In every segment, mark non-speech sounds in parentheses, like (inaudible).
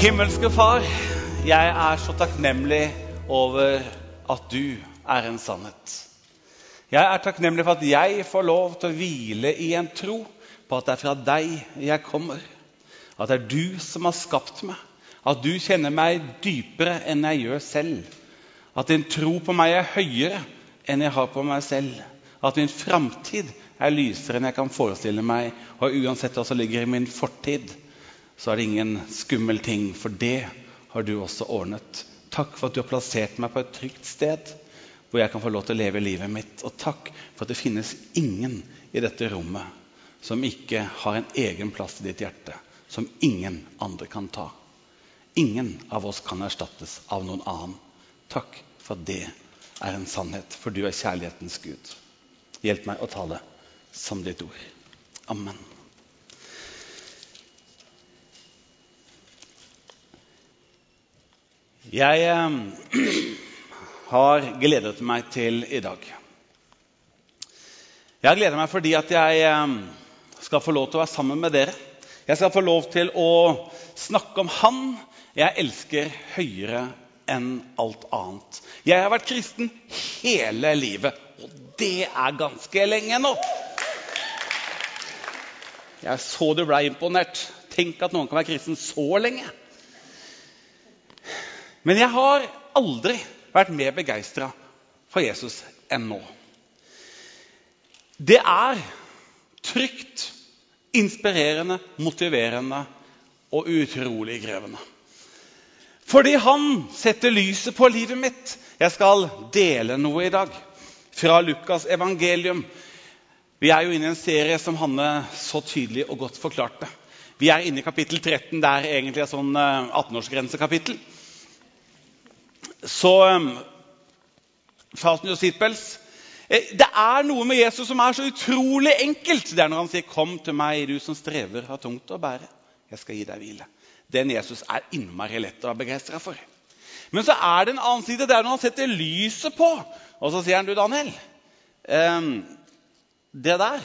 Himmelske Far, jeg er så takknemlig over at du er en sannhet. Jeg er takknemlig for at jeg får lov til å hvile i en tro på at det er fra deg jeg kommer. At det er du som har skapt meg. At du kjenner meg dypere enn jeg gjør selv. At din tro på meg er høyere enn jeg har på meg selv. At min framtid er lysere enn jeg kan forestille meg. Og uansett hva som ligger i min fortid, så er det ingen skummel ting, for det har du også ordnet. Takk for at du har plassert meg på et trygt sted hvor jeg kan få lov til å leve livet mitt. Og takk for at det finnes ingen i dette rommet som ikke har en egen plass i ditt hjerte, som ingen andre kan ta. Ingen av oss kan erstattes av noen annen. Takk for at det er en sannhet, for du er kjærlighetens Gud. Hjelp meg å tale som ditt ord. Amen. Jeg eh, (clears throat) har gledet meg til i dag. Jeg har gledet meg fordi at jeg eh, skal få lov til å være sammen med dere. Jeg skal få lov til å snakke om Han jeg elsker høyere enn alt annet. Jeg har vært kristen hele livet, og det er ganske lenge nå. Jeg så du ble imponert. Tenk at noen kan være kristen så lenge. Men jeg har aldri vært mer begeistra for Jesus enn nå. Det er trygt, inspirerende, motiverende og utrolig krevende. Fordi han setter lyset på livet mitt. Jeg skal dele noe i dag fra Lukas' evangelium. Vi er jo inne i en serie som Hanne så tydelig og godt forklarte. Vi er inne i kapittel 13. Det er egentlig et sånn 18-årsgrensekapittel. Så um, fasten your seatbelts. Det er noe med Jesus som er så utrolig enkelt. Det er når han sier, 'Kom til meg, du som strever, har tungt å bære. Jeg skal gi deg hvile.' Den Jesus er innmari lett å være begeistra for. Men så er det en annen side. Det er når han setter lyset på. Og så sier han, 'Du, Daniel, um, det der,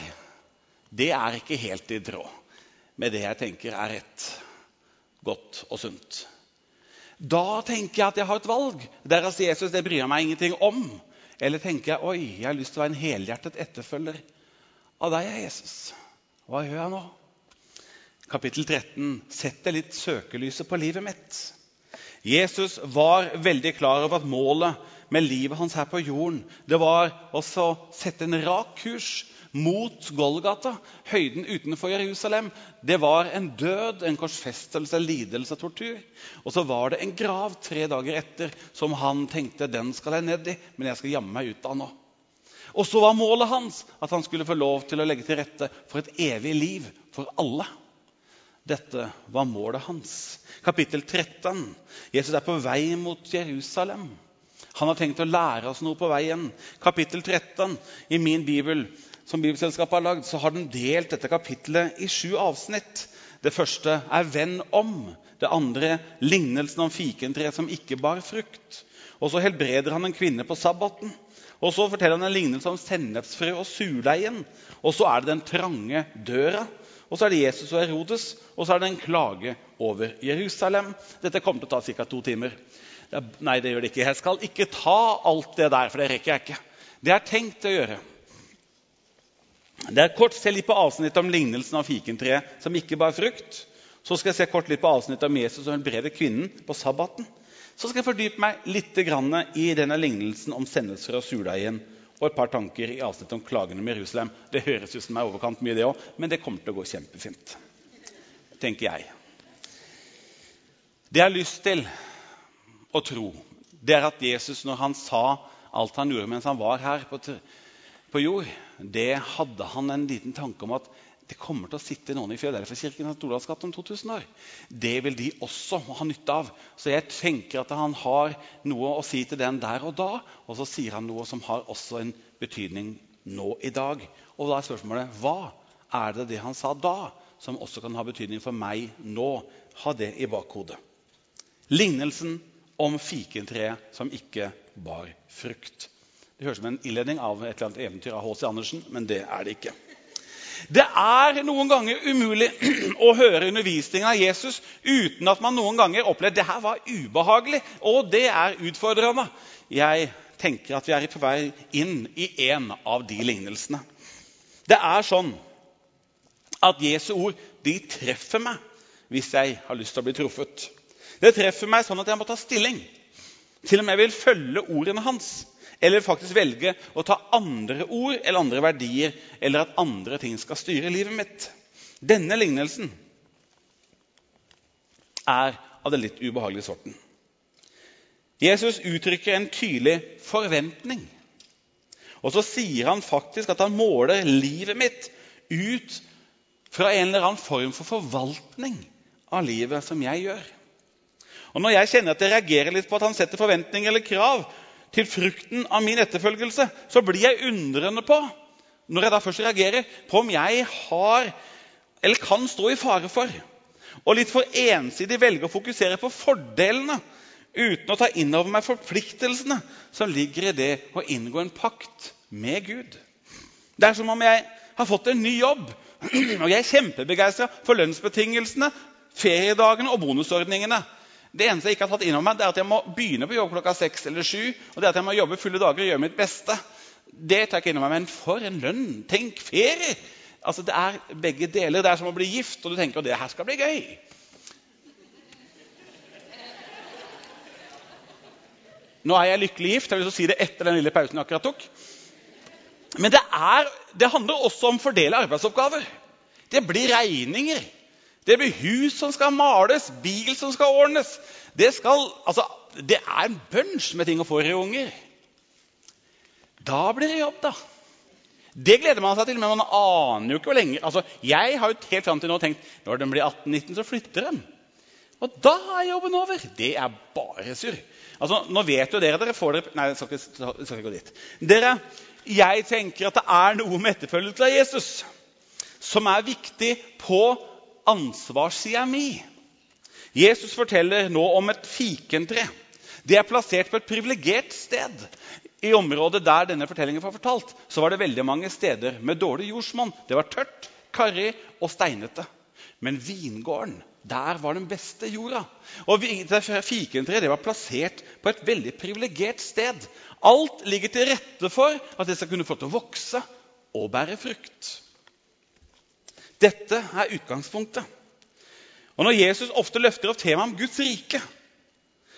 det er ikke helt i tråd med det jeg tenker er rett, godt og sunt.' Da tenker jeg at jeg har et valg. Der sier Jesus det bryr jeg meg ingenting om. Eller tenker jeg oi, jeg har lyst til å være en helhjertet etterfølger av deg, Jesus. Hva gjør jeg nå? Kapittel 13 setter litt søkelyset på livet mitt. Jesus var veldig klar over at målet med livet hans her på jorden det var å sette en rak kurs mot Golgata, høyden utenfor Jerusalem. Det var en død, en korsfestelse, lidelse tortur. Og så var det en grav tre dager etter som han tenkte den skal jeg ned i, men jeg skal jamme meg ut av nå. Og så var målet hans at han skulle få lov til å legge til rette for et evig liv for alle. Dette var målet hans. Kapittel 13. Jesus er på vei mot Jerusalem. Han har tenkt å lære oss noe på veien. Kapittel 13 i min bibel som Bibelselskapet har lagd, så har den delt dette kapittelet i sju avsnitt. Det første er 'venn om'. Det andre 'lignelsen om fikentreet som ikke bar frukt'. Og så helbreder han en kvinne på sabbaten. Og så forteller han en lignelse om sennepsfrø og surdeig. Og så er det den trange døra. Og så er det Jesus og Herodes. Og så er det en klage over Jerusalem. Dette kommer til å ta ca. to timer. Nei, det gjør det ikke. Jeg skal ikke ta alt det der, for det rekker jeg ikke. Det er tenkt å gjøre. Det er kort se litt på avsnittet om lignelsen av fikentreet som ikke bar frukt. Så skal jeg se kort litt på avsnittet om Jesus som helbreder kvinnen på sabbaten. Så skal jeg fordype meg litt i denne lignelsen om sendelser og surdeigen og et par tanker i avsnittet om klagene om Jerusalem. Det høres ut som er overkant mye, det òg, men det kommer til å gå kjempefint. tenker jeg. Det jeg har lyst til å tro, det er at Jesus, når han sa alt han gjorde mens han var her på jord, det hadde han en liten tanke om at det kommer til å sitte noen i Filadelfia-kirken om 2000 år. Det vil de også ha nytte av. Så jeg tenker at han har noe å si til den der og da. Og så sier han noe som har også en betydning nå i dag. Og da er spørsmålet hva er det det han sa da, som også kan ha betydning for meg nå? Ha det i bakhodet. Lignelsen om fikentreet som ikke bar frukt. Det høres ut som en innledning av et eller annet eventyr av H.C. Andersen, men det er det ikke. Det er noen ganger umulig (clears throat) å høre undervisningen av Jesus uten at man noen ganger opplever det her var ubehagelig, og det er utfordrende. Jeg tenker at vi er på vei inn i en av de lignelsene. Det er sånn at Jesu ord de treffer meg hvis jeg har lyst til å bli truffet. Det treffer meg sånn at jeg må ta stilling. Til og med vil følge ordene hans. Eller faktisk velge å ta andre ord eller andre verdier, eller at andre ting skal styre livet mitt. Denne lignelsen er av den litt ubehagelige sorten. Jesus uttrykker en tydelig forventning. Og så sier han faktisk at han måler livet mitt ut fra en eller annen form for forvaltning av livet som jeg gjør. Og Når jeg kjenner at jeg reagerer litt på at han setter forventninger eller krav, til frukten av min etterfølgelse, så blir jeg undrende på når jeg da først reagerer, på om jeg har eller kan stå i fare for og litt for ensidig velge å fokusere på fordelene uten å ta inn over meg forpliktelsene som ligger i det å inngå en pakt med Gud. Det er som om jeg har fått en ny jobb, og jeg er kjempebegeistra for lønnsbetingelsene, feriedagene og bonusordningene. Det eneste jeg ikke har tatt inn over meg, det er at jeg må begynne på jobb klokka seks eller sju. Og det at jeg må jobbe fulle dager og gjøre mitt beste. Det tar jeg ikke inn over meg. Men for en lønn! Tenk ferie! Altså, Det er begge deler. Det er som å bli gift, og du tenker at det her skal bli gøy. Nå er jeg lykkelig gift. Jeg vil si det etter den lille pausen jeg akkurat tok. Men det, er, det handler også om å fordele arbeidsoppgaver. Det blir regninger. Det blir hus som skal males, bil som skal ordnes. Det, skal, altså, det er en bunch med ting å få i unger. Da blir det jobb, da. Det gleder man seg til, men man aner jo ikke hvor lenge. Altså, jeg har jo helt fram til nå tenkt når de blir 18-19, så flytter de. Og da er jobben over. Det er bare surr. Altså, nå vet jo dere dere får dere Nei, jeg skal ikke, skal ikke gå dit. Dere, Jeg tenker at det er noe med etterfølgelse av Jesus som er viktig på ansvarssida mi. Jesus forteller nå om et fikentre. Det er plassert på et privilegert sted. I området der denne fortellingen var fortalt, så var det veldig mange steder med dårlig jordsmonn. Det var tørt, karrig og steinete. Men vingården, der var den beste jorda. Og Fikentreet var plassert på et veldig privilegert sted. Alt ligger til rette for at det skal kunne få til å vokse og bære frukt. Dette er utgangspunktet. Og Når Jesus ofte løfter opp temaet om Guds rike,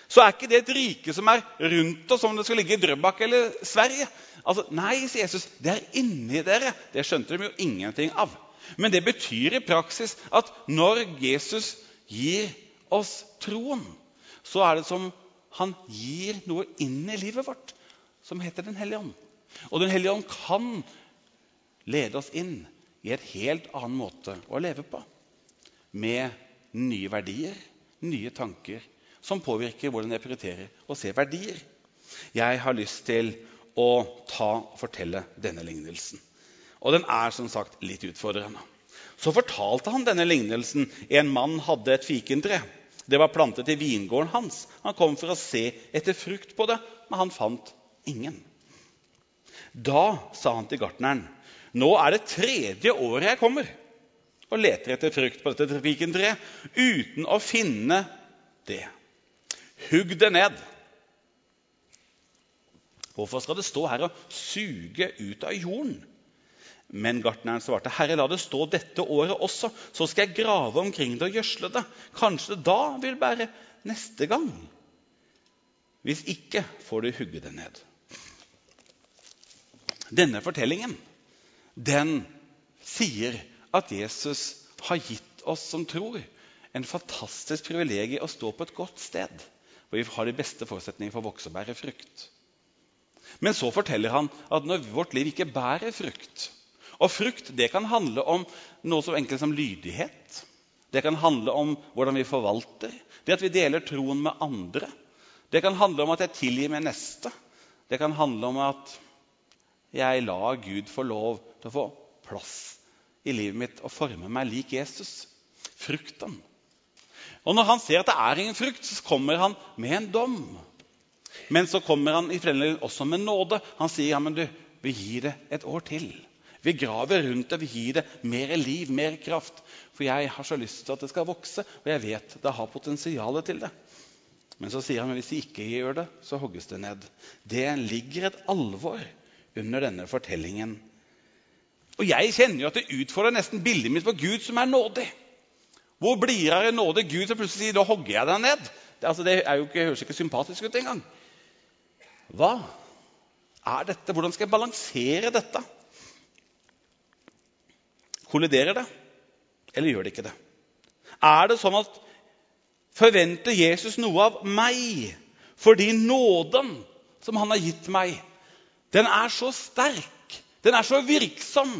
så er ikke det et rike som er rundt oss, som det skal ligge i Drøbak eller Sverige. Altså, Nei, sier Jesus, det er inni dere. Det skjønte de jo ingenting av. Men det betyr i praksis at når Jesus gir oss troen, så er det som han gir noe inn i livet vårt som heter Den hellige ånd. Og Den hellige ånd kan lede oss inn i en helt annen måte å leve på. Med nye verdier, nye tanker, som påvirker hvordan jeg prioriterer å se verdier. Jeg har lyst til å ta og fortelle denne lignelsen. Og den er som sagt litt utfordrende. Så fortalte han denne lignelsen. En mann hadde et fikentre. Det var plantet i vingården hans. Han kom for å se etter frukt på det, men han fant ingen. Da sa han til gartneren nå er det tredje året jeg kommer og leter etter frukt på dette fikentreet uten å finne det. Hugg det ned. Hvorfor skal det stå her og suge ut av jorden? Men gartneren svarte, 'Herre, la det stå dette året også, så skal jeg grave omkring det og gjødsle det.' 'Kanskje det da vil bære neste gang.' Hvis ikke får du hugge det ned. Denne fortellingen den sier at Jesus har gitt oss som tror, en fantastisk privilegium å stå på et godt sted hvor vi har de beste forutsetningene for å vokse og bære frukt. Men så forteller han at når vårt liv ikke bærer frukt Og frukt det kan handle om noe så enkelt som lydighet. Det kan handle om hvordan vi forvalter, det at vi deler troen med andre. Det kan handle om at jeg tilgir min neste. Det kan handle om at jeg la Gud få lov til å få plass i livet mitt og forme meg lik Jesus. Frukten. Og Når han ser at det er ingen frukt, så kommer han med en dom. Men så kommer han i også med nåde. Han sier ja, men du, vi gir det et år til. Vi graver rundt det, vi gir det mer liv, mer kraft. For jeg har så lyst til at det skal vokse, og jeg vet det har potensial til det. Men så sier han at hvis de ikke gjør det, så hogges det ned. Det ligger et alvor under denne fortellingen. Og jeg kjenner jo at det utfordrer nesten bildet mitt på Gud som er nådig. Hvor blir av en nådig Gud som plutselig sier 'nå hogger jeg deg ned'? Det, altså, det ikke, høres ikke sympatisk ut engang. Hva er dette? Hvordan skal jeg balansere dette? Kolliderer det, eller gjør det ikke det? Er det sånn at forventer Jesus noe av meg fordi nåden som han har gitt meg, den er så sterk, den er så virksom,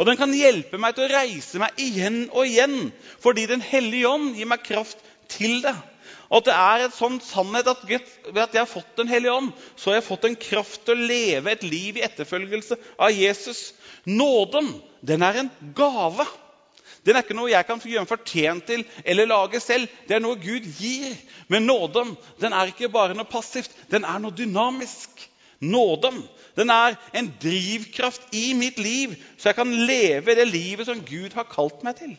og den kan hjelpe meg til å reise meg igjen og igjen fordi Den hellige ånd gir meg kraft til det. Og at det er en sånn sannhet at ved at jeg har fått Den hellige ånd, så har jeg fått en kraft til å leve et liv i etterfølgelse av Jesus. Nåden, den er en gave. Den er ikke noe jeg kan gjøre en fortjent til eller lage selv. Det er noe Gud gir. Men nåden den er ikke bare noe passivt, den er noe dynamisk. Nåden den er en drivkraft i mitt liv, så jeg kan leve det livet som Gud har kalt meg til.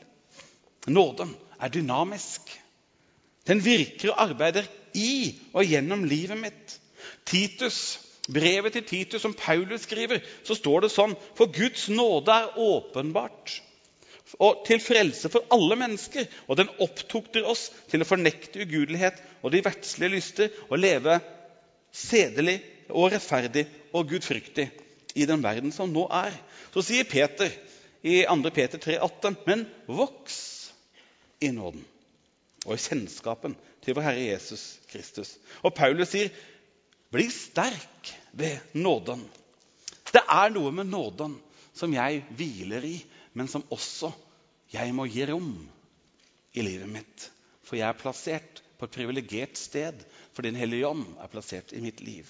Nåden er dynamisk. Den virker og arbeider i og gjennom livet mitt. Titus, brevet til Titus som Paulus skriver, så står det sånn For Guds nåde er åpenbart og til frelse for alle mennesker. Og den opptukter oss til å fornekte ugudelighet og de verdslige lyster og leve sedelig og rettferdig og gudfryktig i den verden som nå er. Så sier Peter i 2. Peter 3,18.: Men voks i nåden og i kjennskapen til vår Herre Jesus Kristus. Og Paulus sier, bli sterk ved nåden. Det er noe med nåden som jeg hviler i men som også jeg må gi rom i livet mitt. For jeg er plassert på et privilegert sted fordi Den hellige ånd er plassert i mitt liv.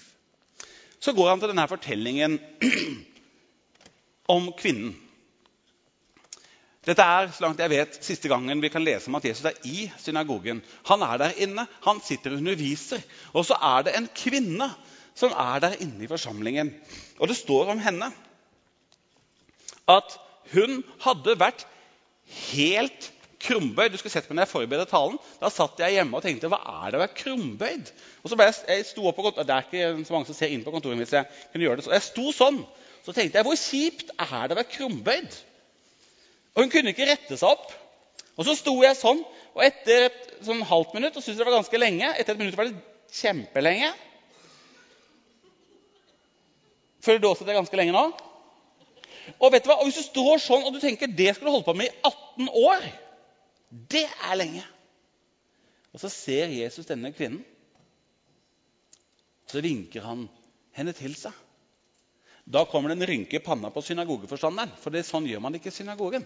Så går han til denne fortellingen (clears throat) om kvinnen. Dette er så langt jeg vet, siste gangen vi kan lese om at Jesus er i synagogen. Han er der inne, han sitter og underviser. Og så er det en kvinne som er der inne i forsamlingen. Og det står om henne at hun hadde vært helt krumbøyd. Du skulle sett meg når jeg forberedte talen. Da satt jeg hjemme og tenkte hva er det å være krumbøyd? Og så ble jeg, jeg sto opp på kontoret, Det er ikke så mange som ser inn på kontoret hvis jeg kunne gjøre det. Så jeg sto sånn. Så tenkte jeg hvor kjipt er det å være krumbøyd? Og hun kunne ikke rette seg opp. Og så sto jeg sånn, og etter et sånn halvt minutt og syntes det var ganske lenge. Etter et minutt var det kjempelenge. Føler du også det er ganske lenge nå? Og vet du hva? Og Hvis du står sånn og du tenker det skal du holde på med i 18 år Det er lenge. Og så ser Jesus denne kvinnen. Så vinker han henne til seg. Da kommer det en rynke i panna på synagogeforstanderen. For det, sånn gjør man ikke i synagogen.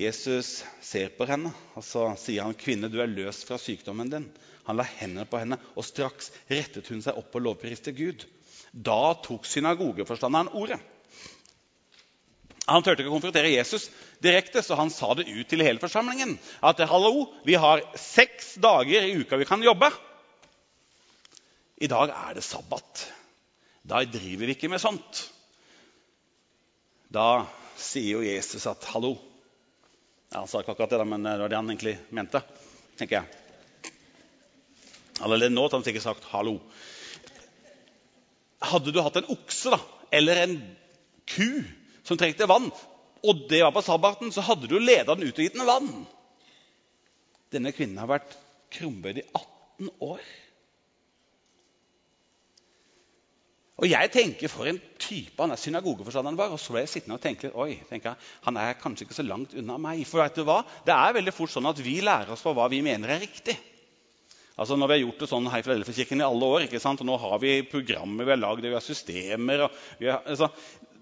Jesus ser på henne, og så sier han, 'Kvinne, du er løst fra sykdommen din.' Han la hendene på henne, og straks rettet hun seg opp og lovpriste Gud. Da tok synagogeforstanderen ordet. Han turte ikke å konfrontere Jesus direkte, så han sa det ut til hele forsamlingen. At hallo, vi har seks dager i uka vi kan jobbe. I dag er det sabbat. Da driver vi ikke med sånt. Da sier jo Jesus at hallo. Ja, han sa ikke akkurat det, men det var det han egentlig mente. tenker jeg. Allerede nå hadde han sikkert sagt hallo. Hadde du hatt en okse da, eller en ku som trengte vann, og det var på sabbaten, så hadde du leda den ut og gitt den vann. Denne kvinnen har vært krumbøyd i 18 år. Og jeg tenker for en type han er synagogeforstanderen var. Og så ble jeg sittende og tenke oi, tenker jeg, han er kanskje ikke så langt unna meg. For vet du hva? Det er veldig fort sånn at vi lærer oss på hva vi mener er riktig. Altså Når vi har gjort det sånn her i alle år, ikke sant? og nå har vi programmer vi har lagd, vi har systemer og vi har, altså,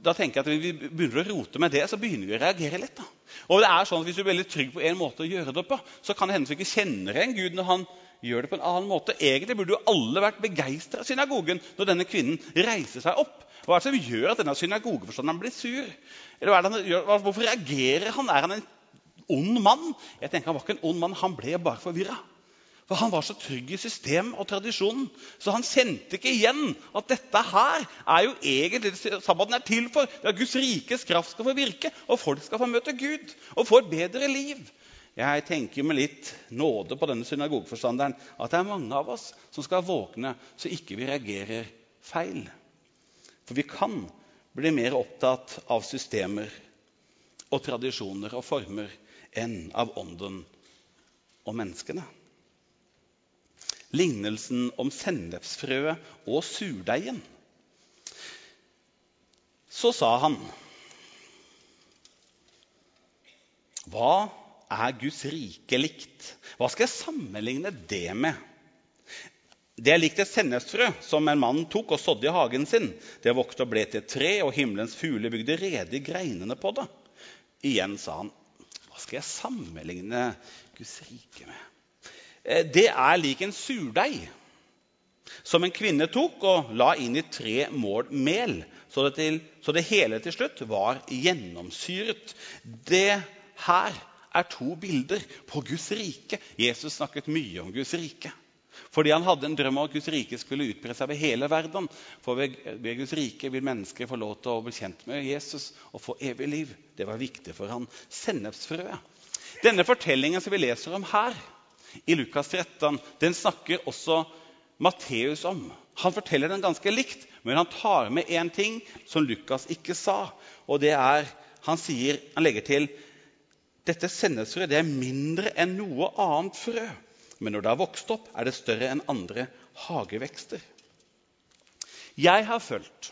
da tenker jeg at Når vi begynner å rote med det, så begynner vi å reagere litt. da. Og det er sånn at Hvis du er veldig trygg på en måte å gjøre det på, så kan det hende du ikke kjenner igjen Gud når han gjør det på en annen måte. Egentlig burde jo alle vært begeistra av synagogen når denne kvinnen reiser seg opp. Hva er det som gjør at denne synagogeforstanderen blir sur? Eller er? Hvorfor reagerer han? Er han en ond mann? Jeg tenker Han var ikke en ond mann, han ble bare forvirra. For han var så trygg i systemet og tradisjonen, så han kjente ikke igjen at dette her er jo egentlig det sabbaten er til for. Det at Guds rikes kraft skal få virke, og folk skal få møte Gud og få et bedre liv. Jeg tenker med litt nåde på denne synagogeforstanderen at det er mange av oss som skal våkne så ikke vi reagerer feil. For vi kan bli mer opptatt av systemer og tradisjoner og former enn av ånden og menneskene. Lignelsen om sennepsfrøet og surdeigen. Så sa han Hva er Guds rike likt? Hva skal jeg sammenligne det med? Det er likt et sennepsfrø som en mann tok og sådde i hagen sin. Det vokste og ble til et tre, og himmelens fugler bygde rede i greinene på det. Igjen sa han, hva skal jeg sammenligne Guds rike med? Eh, det er lik en surdeig som en kvinne tok og la inn i tre mål mel, så det, til, så det hele til slutt var gjennomsyret. Det her er to bilder på Guds rike. Jesus snakket mye om Guds rike. Fordi han hadde en drøm om at Guds rike skulle utbre seg over hele verden. For ved, ved, Guds rike vil mennesker få lov til å bli kjent med Jesus og få evig liv. Det var viktig for han. Sennepsfrøet. Denne fortellingen som vi leser om her, i Lukas 13, den snakker også Matteus om. Han forteller den ganske likt, men han tar med én ting som Lukas ikke sa. Og det er, Han, sier, han legger til dette sennepsfrøet er mindre enn noe annet frø. Men når det har vokst opp, er det større enn andre hagevekster. Jeg har følt,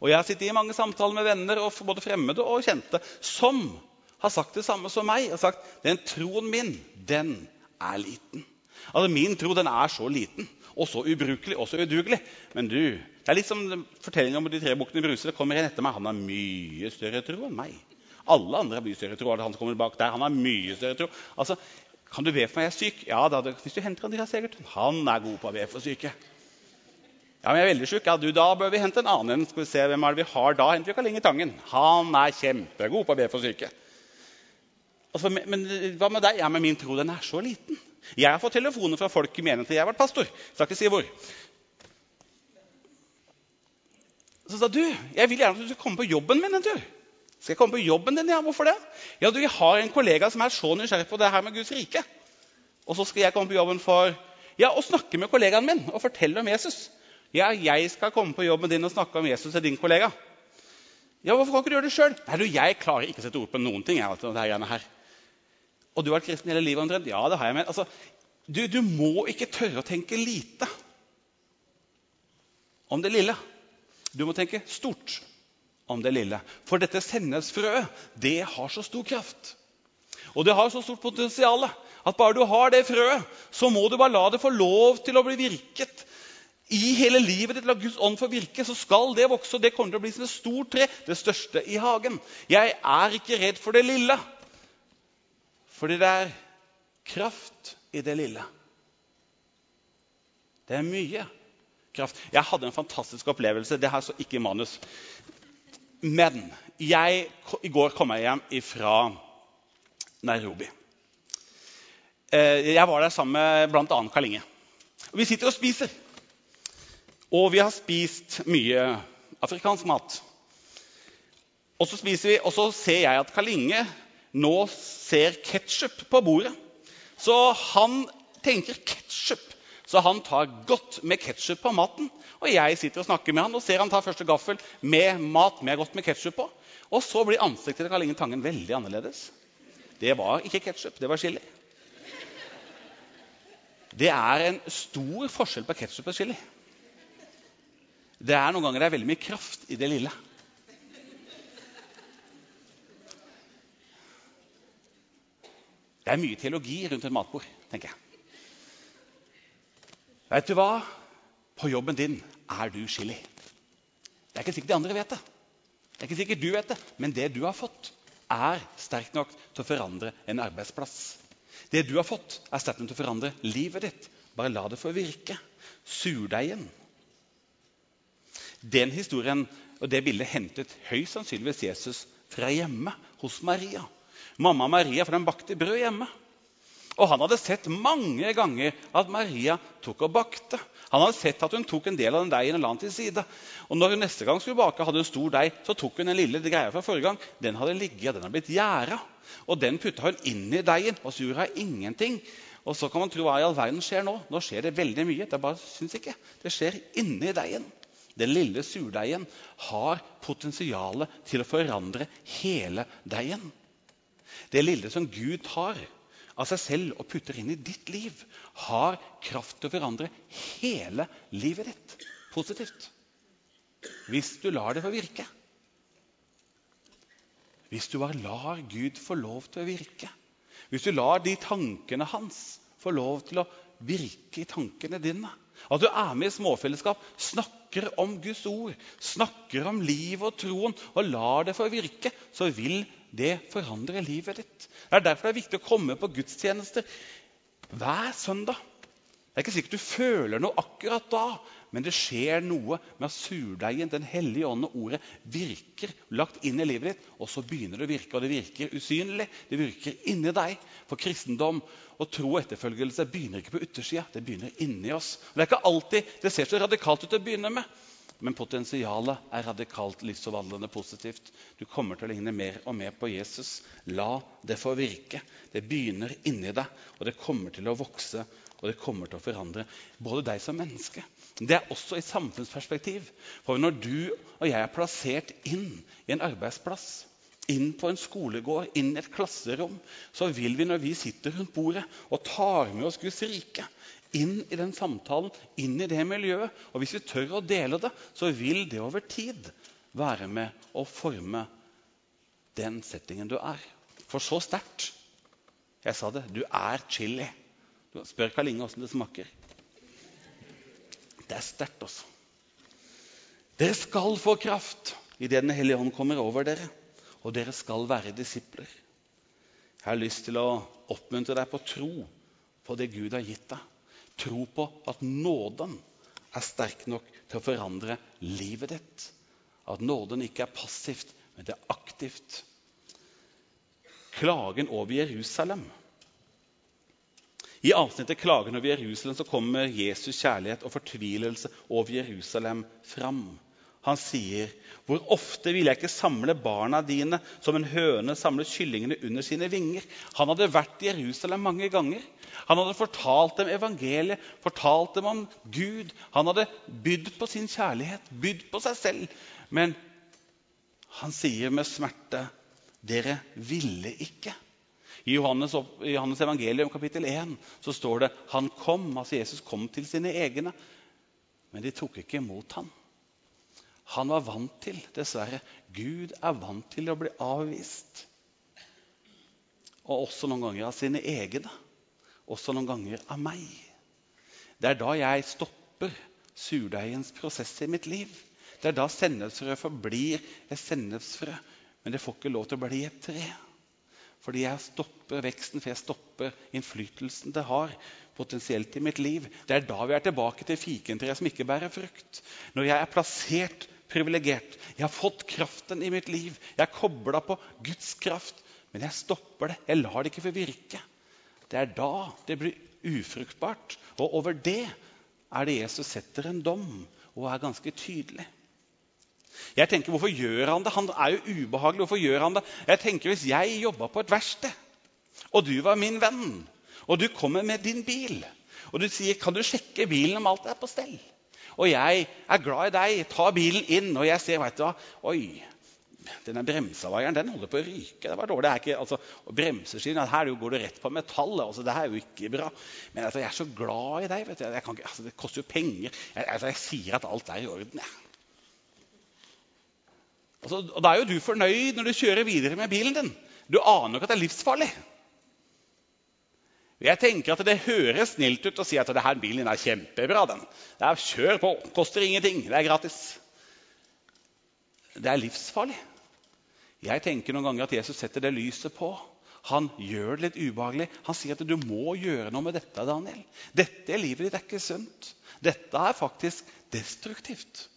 og jeg har sittet i mange samtaler med venner, og både fremmede og kjente, som har sagt det samme som meg. og sagt, Den troen min, den er liten. Altså, Min tro den er så liten og så ubrukelig og så udugelig. Men du, det er litt som fortellingen om de tre bukkene Bruse. Det kommer en etter meg. Han har mye større tro enn meg. Alle andre har mye større tro. Han som kommer bak der, han har mye større tro. Altså, Kan du be for meg? Jeg er syk. Ja, da, Hvis du henter Andreas Egerton. Han er god på å be for syke. Ja, men jeg er veldig syk. Ja, du, Da bør vi hente en annen. Skal vi se hvem er det vi har da? Henter vi Karl Inge Tangen. Han er kjempegod på å be for syke. Altså, men, men, hva med deg? Ja, men Min tro den er så liten. Jeg har fått telefoner fra folk i menigheten jeg har vært pastor. Skal ikke si hvor. Så sa du, jeg vil gjerne at du skal komme på jobben min en tur. Skal jeg komme på jobben din? Ja, hvorfor det? Ja, du, Jeg har en kollega som er så nysgjerrig på det her med Guds rike. Og så skal jeg komme på jobben for ja, å snakke med kollegaen min og fortelle om Jesus. Ja, jeg skal komme på jobben din og snakke om Jesus til din kollega. Ja, Hvorfor kan ikke du gjøre det sjøl? Nei, du, jeg klarer ikke å sette ord på noen ting. Jeg, det her. Og du har vært kristen hele livet omtrent? Ja, det har jeg. med. Altså, du, du må ikke tørre å tenke lite om det lille. Du må tenke stort om det lille. For dette sennepsfrøet, det har så stor kraft. Og det har så stort potensial at bare du har det frøet, så må du bare la det få lov til å bli virket i hele livet ditt. La Guds ånd få virke, så skal det vokse. Og det kommer til å bli som et stort tre, det største i hagen. Jeg er ikke redd for det lille. Fordi det er kraft i det lille. Det er mye kraft. Jeg hadde en fantastisk opplevelse. Det her så ikke i manus. Men jeg, i går kom jeg hjem fra Nairobi. Eh, jeg var der sammen med bl.a. Karl Inge. Vi sitter og spiser. Og vi har spist mye afrikansk mat. Og så spiser vi, og så ser jeg at Karl Inge nå ser ketsjup på bordet. Så han tenker ketsjup. Så han tar godt med ketsjup på maten. Og jeg sitter og snakker med han og ser han tar første gaffel med mat med godt med ketsjup på. Og så blir ansiktet til Karl Inge Tangen veldig annerledes. Det var ikke ketsjup, det var chili. Det er en stor forskjell på ketsjup og chili. Det er Noen ganger det er veldig mye kraft i det lille. Det er mye teologi rundt et matbord, tenker jeg. Vet du hva? På jobben din er du chili. Det er ikke sikkert de andre vet det. Det er ikke sikkert du vet det, Men det du har fått, er sterkt nok til å forandre en arbeidsplass. Det du har fått, er sterkt nok til å forandre livet ditt. Bare la det få virke. Surdeigen. Den historien og det bildet hentet høyst sannsynligvis Jesus fra hjemme hos Maria. Mamma Maria for den bakte brød hjemme. Og han hadde sett mange ganger at Maria tok og bakte. Han hadde sett at hun tok en del av den deigen og la den til side. Og når hun neste gang skulle bake, hadde hun stor deig, så tok hun den lille greia fra forrige gang. Den hadde ligget, den hadde blitt gjæra. Og den putta hun inn i deigen, og så gjorde hun ingenting. Og så kan man tro hva i all verden skjer nå. Nå skjer det veldig mye. Det bare syns ikke. Det skjer inni deigen. Den lille surdeigen har potensial til å forandre hele deigen. Det lille som Gud tar av seg selv og putter inn i ditt liv, har kraft til å forandre hele livet ditt positivt. Hvis du lar det få virke. Hvis du bare lar Gud få lov til å virke. Hvis du lar de tankene hans få lov til å virke i tankene dine. At du er med i småfellesskap, snakker om Guds ord, snakker om livet og troen, og lar det få virke, så vil det forandrer livet ditt. Det er derfor det er viktig å komme på gudstjenester hver søndag. Det er ikke sikkert du føler noe akkurat da, men det skjer noe med at surdeigen, Den hellige ånd og ordet virker lagt inn i livet ditt. Og så begynner det å virke, og det virker usynlig. Det virker inni deg. For kristendom og tro og etterfølgelse begynner ikke på yttersida, det begynner inni oss. Og det er ikke alltid det ser så radikalt ut å begynne med. Men potensialet er radikalt livsforvandlende positivt. Du kommer til å ligne mer og mer på Jesus. La det få virke. Det begynner inni deg, og det kommer til å vokse og det kommer til å forandre både deg som menneske. Det er også i samfunnsperspektiv. For når du og jeg er plassert inn i en arbeidsplass, inn på en skolegård, inn i et klasserom, så vil vi når vi sitter rundt bordet og tar med oss Guds rike, inn i den samtalen, inn i det miljøet. Og hvis vi tør å dele det, så vil det over tid være med å forme den settingen du er. For så sterkt. Jeg sa det. Du er chili. Spør Karl Inge åssen det smaker. Det er sterkt, altså. Dere skal få kraft idet Den hellige ånd kommer over dere, og dere skal være disipler. Jeg har lyst til å oppmuntre deg på tro på det Gud har gitt deg. Tro på at nåden er sterk nok til å forandre livet ditt. At nåden ikke er passivt, men det er aktivt. Klagen over Jerusalem i avsnittet 'Klagen over Jerusalem' så kommer Jesus' kjærlighet og fortvilelse over Jerusalem fram. Han sier, 'Hvor ofte vil jeg ikke samle barna dine som en høne samler kyllingene under sine vinger?' Han hadde vært i Jerusalem mange ganger. Han hadde fortalt dem evangeliet, fortalt dem om Gud. Han hadde bydd på sin kjærlighet, bydd på seg selv. Men han sier med smerte, 'Dere ville ikke'. I Johannes, I Johannes evangelium kapittel 1 så står det han kom, altså Jesus kom til sine egne, men de tok ikke imot ham. Han var vant til, dessverre Gud er vant til å bli avvist. Og også noen ganger av sine egne. Også noen ganger av meg. Det er da jeg stopper surdeigens prosess i mitt liv. Det er da sennepsfrø forblir et sennepsfrø, men det får ikke lov til å bli et tre. Fordi jeg stopper veksten, for jeg stopper innflytelsen det har potensielt i mitt liv. Det er da vi er tilbake til fikentreet som ikke bærer frukt. Når jeg er plassert privilegert, jeg har fått kraften i mitt liv, jeg er kobla på Guds kraft, men jeg stopper det. Jeg lar det ikke få virke. Det er da det blir ufruktbart. Og over det er det Jesus setter en dom og er ganske tydelig. Jeg tenker, Hvorfor gjør han det? Han er jo ubehagelig. Hvorfor gjør han det? Jeg tenker, Hvis jeg jobba på et verksted, og du var min venn, og du kommer med din bil, og du sier 'Kan du sjekke bilen om alt er på stell?' Og jeg er glad i deg, tar bilen inn, og jeg ser vet du hva, Oi, denne bremsevaieren den holder på å ryke. Det var dårlig. Det ikke, altså, bremseskiven, Her går du rett på metallet. Altså, det er jo ikke bra. Men altså, jeg er så glad i deg. vet du. Ikke, altså, det koster jo penger. Jeg, altså, jeg sier at alt er i orden. Ja. Altså, og Da er jo du fornøyd når du kjører videre med bilen din. Du aner jo ikke at det er livsfarlig. Jeg tenker at Det høres snilt ut å si at denne bilen er kjempebra. den. Er Kjør på. Koster ingenting. Det er gratis. Det er livsfarlig. Jeg tenker noen ganger at Jesus setter det lyset på. Han gjør det litt ubehagelig. Han sier at du må gjøre noe med dette. Daniel. Dette livet ditt er ikke sunt. Dette er faktisk destruktivt.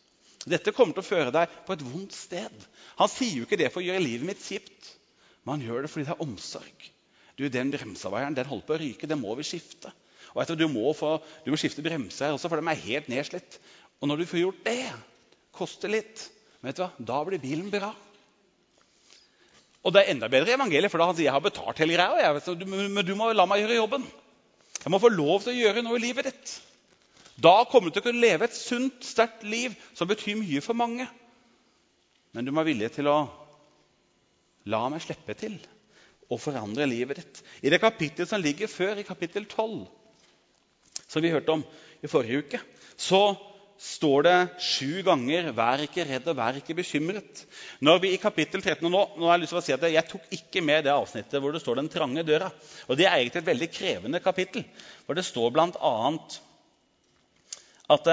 Dette kommer til å føre deg på et vondt sted. Han sier jo ikke det for å gjøre livet mitt kjipt, men han gjør det fordi det er omsorg. Du, Den bremsavaieren den holder på å ryke. Den må vi skifte. Og etter, du, må få, du må skifte bremser også, for de er helt nedslitt. Og når du får gjort det, koster litt, vet du hva, da blir bilen bra. Og det er enda bedre i evangeliet, for da han sier jeg har betalt hele greia. Jeg, men du må la meg gjøre jobben. Jeg må få lov til å gjøre noe i livet ditt. Da kommer du til å kunne leve et sunt, sterkt liv som betyr mye for mange. Men du må være villig til å la meg slippe til og forandre livet ditt. I det kapittelet som ligger før, i kapittel 12, som vi hørte om i forrige uke, så står det sju ganger 'vær ikke redd og vær ikke bekymret'. Når vi i kapittel 13, nå, nå har Jeg lyst til å si at jeg tok ikke med det avsnittet hvor det står 'den trange døra'. Og Det er egentlig et veldig krevende kapittel. For det står bl.a. at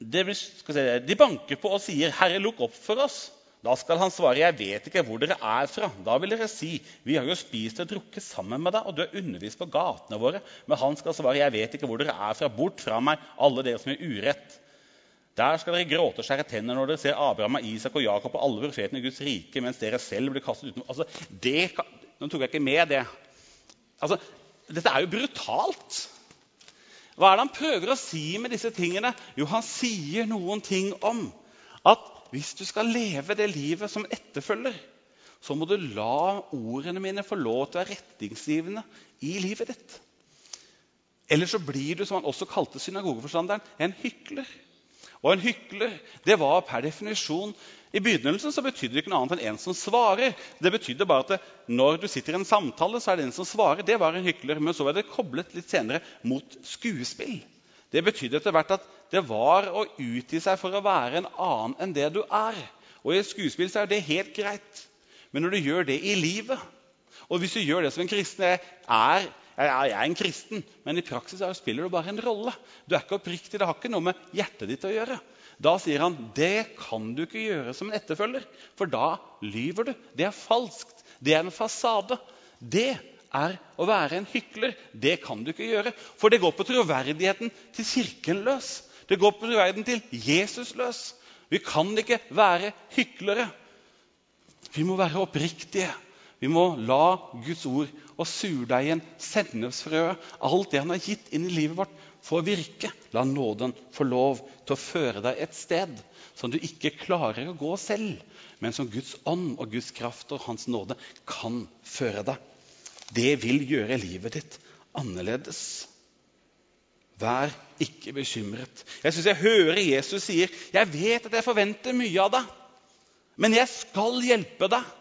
det, det, de banker på og sier 'Herre, lukk opp for oss'. Da skal han svare, 'Jeg vet ikke hvor dere er fra.' Da vil dere si, 'Vi har jo spist og drukket sammen med deg, og du har undervist på gatene våre.' Men han skal svare, 'Jeg vet ikke hvor dere er fra. Bort fra meg, alle dere som gjør urett.' Der skal dere gråte og skjære tenner når dere ser Abraham, Isak og Jakob og alle profetene i Guds rike, mens dere selv blir kastet utenom. Altså, det, nå tok jeg ikke med det. Altså, dette er jo brutalt. Hva er det han prøver å si med disse tingene? Jo, han sier noen ting om at hvis du skal leve det livet som etterfølger, så må du la ordene mine få lov til å være retningsgivende i livet ditt. Ellers så blir du, som han også kalte synagogeforstanderen, en hykler. Og en hykler det var per definisjon I begynnelsen så betydde det ikke noe annet enn en som svarer. Det betydde bare at det, når du sitter i en samtale, så er det en som svarer. Det var en hykler. Men så var det koblet litt senere mot skuespill. Det betydde etter hvert at det var å utgi seg for å være en annen enn det du er. Og I et skuespill så er det helt greit. Men når du gjør det i livet Og hvis du gjør det som en kristen er, er jeg er en kristen, men i praksis spiller du bare en rolle. Du er ikke oppriktig. Det har ikke noe med hjertet ditt å gjøre. Da sier han det kan du ikke gjøre som en etterfølger, for da lyver du. Det er falskt. Det er en fasade. Det er å være en hykler. Det kan du ikke gjøre. For det går på troverdigheten til Kirken løs. Det går på verden til Jesusløs. Vi kan ikke være hyklere. Vi må være oppriktige. Vi må la Guds ord og surdeigen, sennepsfrøet, alt det han har gitt inn i livet vårt, få virke. La nåden få lov til å føre deg et sted som du ikke klarer å gå selv, men som Guds ånd og Guds kraft og Hans nåde kan føre deg. Det vil gjøre livet ditt annerledes. Vær ikke bekymret. Jeg syns jeg hører Jesus sier, 'Jeg vet at jeg forventer mye av deg, men jeg skal hjelpe deg.'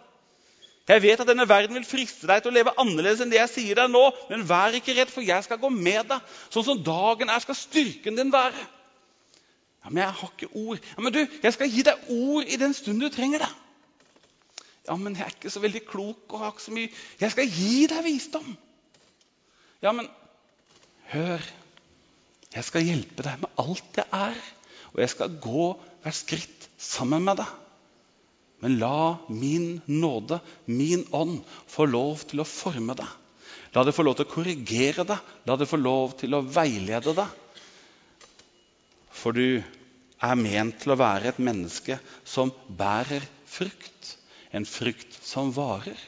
'Jeg vet at denne verden vil friste deg til å leve annerledes enn det jeg sier deg nå.' 'Men vær ikke redd, for jeg skal gå med deg. Sånn som dagen er, skal styrken din være.' Ja, 'Men jeg har ikke ord.' Ja, 'Men du, jeg skal gi deg ord i den stund du trenger det.' Ja, men jeg er ikke så veldig klok og har ikke så mye Jeg skal gi deg visdom. Ja, men hør. Jeg skal hjelpe deg med alt jeg er, og jeg skal gå hvert skritt sammen med deg. Men la min nåde, min ånd, få lov til å forme deg. La det få lov til å korrigere deg. La det få lov til å veilede deg. For du er ment til å være et menneske som bærer frukt. En frukt som varer.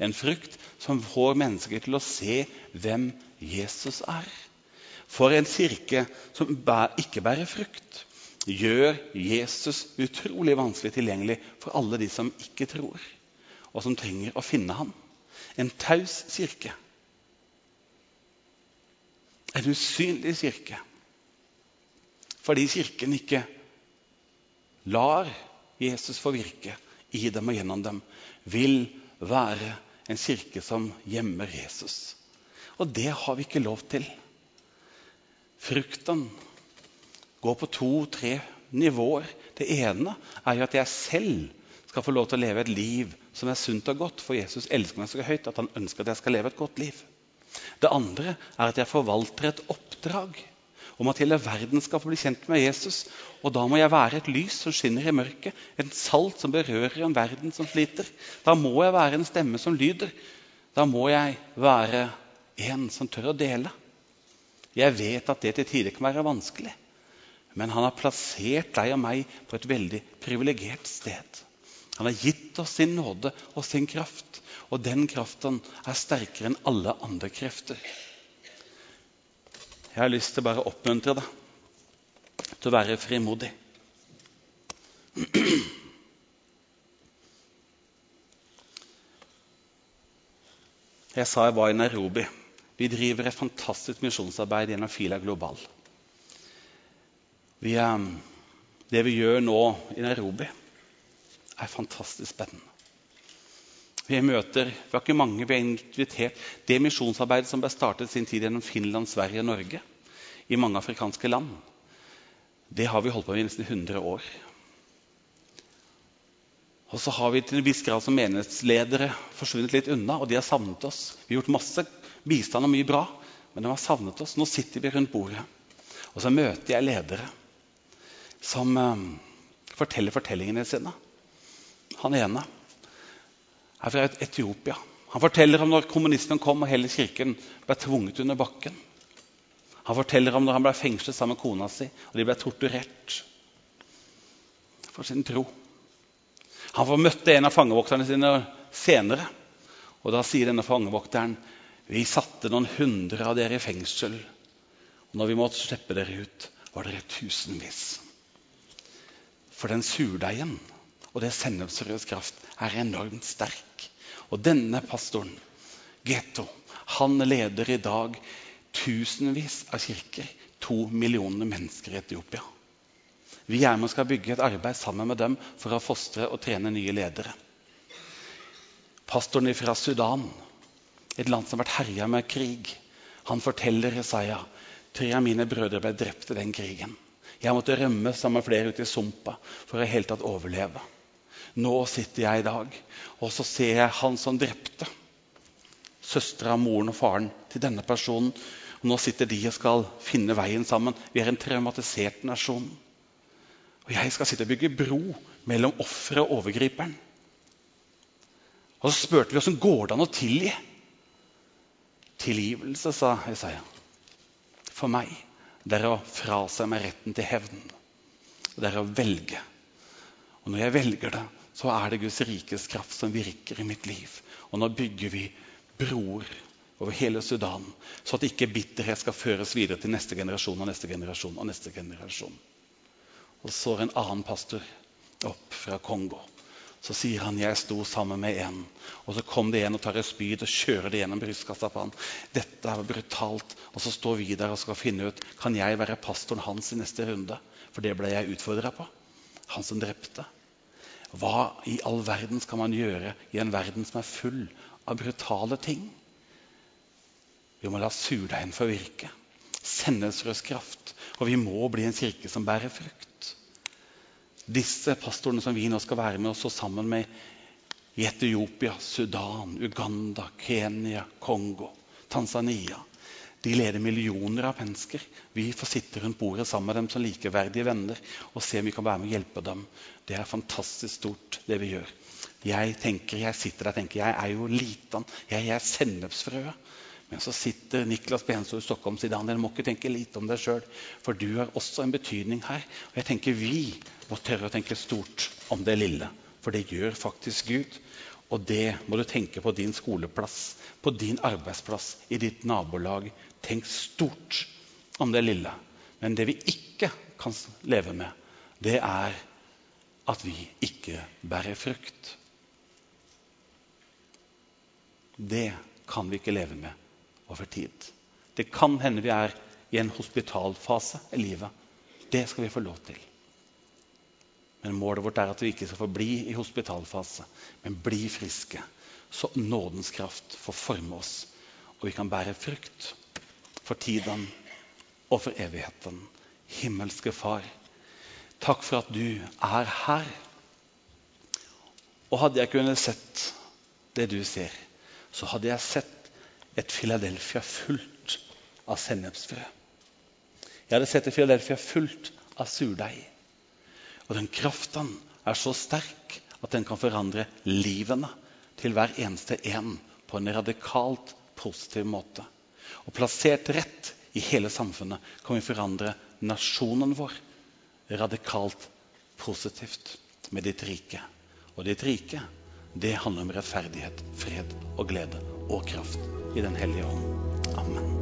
En frukt som får mennesker til å se hvem Jesus er. For en kirke som ikke bærer frukt, gjør Jesus utrolig vanskelig tilgjengelig for alle de som ikke tror, og som trenger å finne ham. En taus kirke. En usynlig kirke. Fordi Kirken ikke lar Jesus få virke i dem og gjennom dem, vil være en kirke som gjemmer Jesus. Og det har vi ikke lov til. Frukten går på to-tre nivåer. Det ene er jo at jeg selv skal få lov til å leve et liv som er sunt og godt. For Jesus elsker meg så høyt at han ønsker at jeg skal leve et godt liv. Det andre er at jeg forvalter et oppdrag om at hele verden skal få bli kjent med Jesus. Og da må jeg være et lys som skinner i mørket, en salt som berører en verden som sliter. Da må jeg være en stemme som lyder. Da må jeg være en som tør å dele. Jeg vet at det til tider kan være vanskelig, men han har plassert deg og meg på et veldig privilegert sted. Han har gitt oss sin nåde og sin kraft. Og den kraften er sterkere enn alle andre krefter. Jeg har lyst til bare å oppmuntre deg til å være frimodig. Jeg sa jeg var i Nairobi. Vi driver et fantastisk misjonsarbeid gjennom Fila Global. Vi, eh, det vi gjør nå i Nairobi, er fantastisk spennende. Vi møter, vi har ikke mange, vi har invitert det misjonsarbeidet som ble startet sin tid gjennom Finland, Sverige og Norge, i mange afrikanske land. Det har vi holdt på med i nesten 100 år. Og så har vi til en viss grad som menighetsledere forsvunnet litt unna, og de har savnet oss. Vi har gjort masse bistand og mye bra, men de har savnet oss. Nå sitter vi rundt bordet, og så møter jeg ledere som eh, forteller fortellingene sine. Han ene er fra Etiopia. Han forteller om når kommunismen kom og hele kirken ble tvunget under bakken. Han forteller om når han ble fengslet sammen med kona si, og de ble torturert for sin tro. Han får møtte en av fangevokterne sine senere. Og Da sier denne fangevokteren vi satte noen hundre av dere i fengsel. Og når vi måtte slippe dere ut, var dere tusenvis. For den surdeigen og det sennepsrødes kraft er enormt sterk. Og denne pastoren, Geto, han leder i dag tusenvis av kirker. To millioner mennesker i Etiopia. Vi er med og skal bygge et arbeid sammen med dem for å fostre og trene nye ledere. Pastoren fra Sudan, et land som har vært herja med krig, han forteller Jesaja tre av mine brødre ble drept i den krigen. Jeg måtte rømme sammen med flere ut i sumpa for å i hele tatt overleve. Nå sitter jeg i dag, og så ser jeg han som drepte søstera, moren og faren til denne personen. Og nå sitter de og skal finne veien sammen. Vi er en traumatisert nasjon. Og jeg skal sitte og bygge bro mellom offeret og overgriperen. Og så spurte vi åssen går det an å tilgi. Tilgivelse, sa Jesaja. For meg det er å frase meg retten til hevn. Det er å velge. Og når jeg velger det, så er det Guds rikes kraft som virker i mitt liv. Og nå bygger vi broer over hele Sudan, så at ikke bitterhet skal føres videre til neste generasjon og neste generasjon og neste generasjon. Og så er en annen pastor opp fra Kongo. Så sier han jeg sto sammen med en. Og så kom det en og tar et spyd og kjører det gjennom brystkassa på han. Dette er brutalt. Og så står vi der og skal finne ut kan jeg være pastoren hans i neste runde. For det ble jeg utfordra på. Han som drepte. Hva i all verden skal man gjøre i en verden som er full av brutale ting? Vi må la surdeigen få virke. Sennelsrøs kraft. Og vi må bli en kirke som bærer frukt disse pastorene som vi nå skal være med oss og sammen med i Etiopia, Sudan, Uganda, Kenya, Kongo, Tanzania de leder millioner av mennesker. Vi får sitte rundt bordet sammen med dem som likeverdige venner og se om vi kan være med og hjelpe dem. Det er fantastisk stort, det vi gjør. Jeg tenker, jeg sitter der og tenker, jeg er jo liten. Jeg, er sennepsfrøet. Men så sitter Niklas Benso i Stockholm og sier Daniel, må ikke tenke lite om deg sjøl. For du har også en betydning her. Og jeg tenker vi må tørre å tenke stort om det lille. For det gjør faktisk Gud. Og det må du tenke på din skoleplass, på din arbeidsplass, i ditt nabolag. Tenk stort om det lille. Men det vi ikke kan leve med, det er at vi ikke bærer frukt. Det kan vi ikke leve med over tid. Det kan hende vi er i en hospitalfase i livet. Det skal vi få lov til. Men målet vårt er at vi ikke skal forbli i hospitalfase, men bli friske. Så nådens kraft får forme oss, og vi kan bære frukt for tiden og for evigheten. Himmelske Far, takk for at du er her. Og hadde jeg kunnet sett det du ser, så hadde jeg sett et Philadelphia fullt av sennepsfrø. Jeg hadde sett et Philadelphia fullt av surdeig. Og den kraften er så sterk at den kan forandre livene til hver eneste en på en radikalt positiv måte. Og plassert rett i hele samfunnet kan vi forandre nasjonen vår radikalt positivt med ditt rike. Og ditt rike, det handler om rettferdighet, fred og glede og kraft i Den hellige ånd. Amen.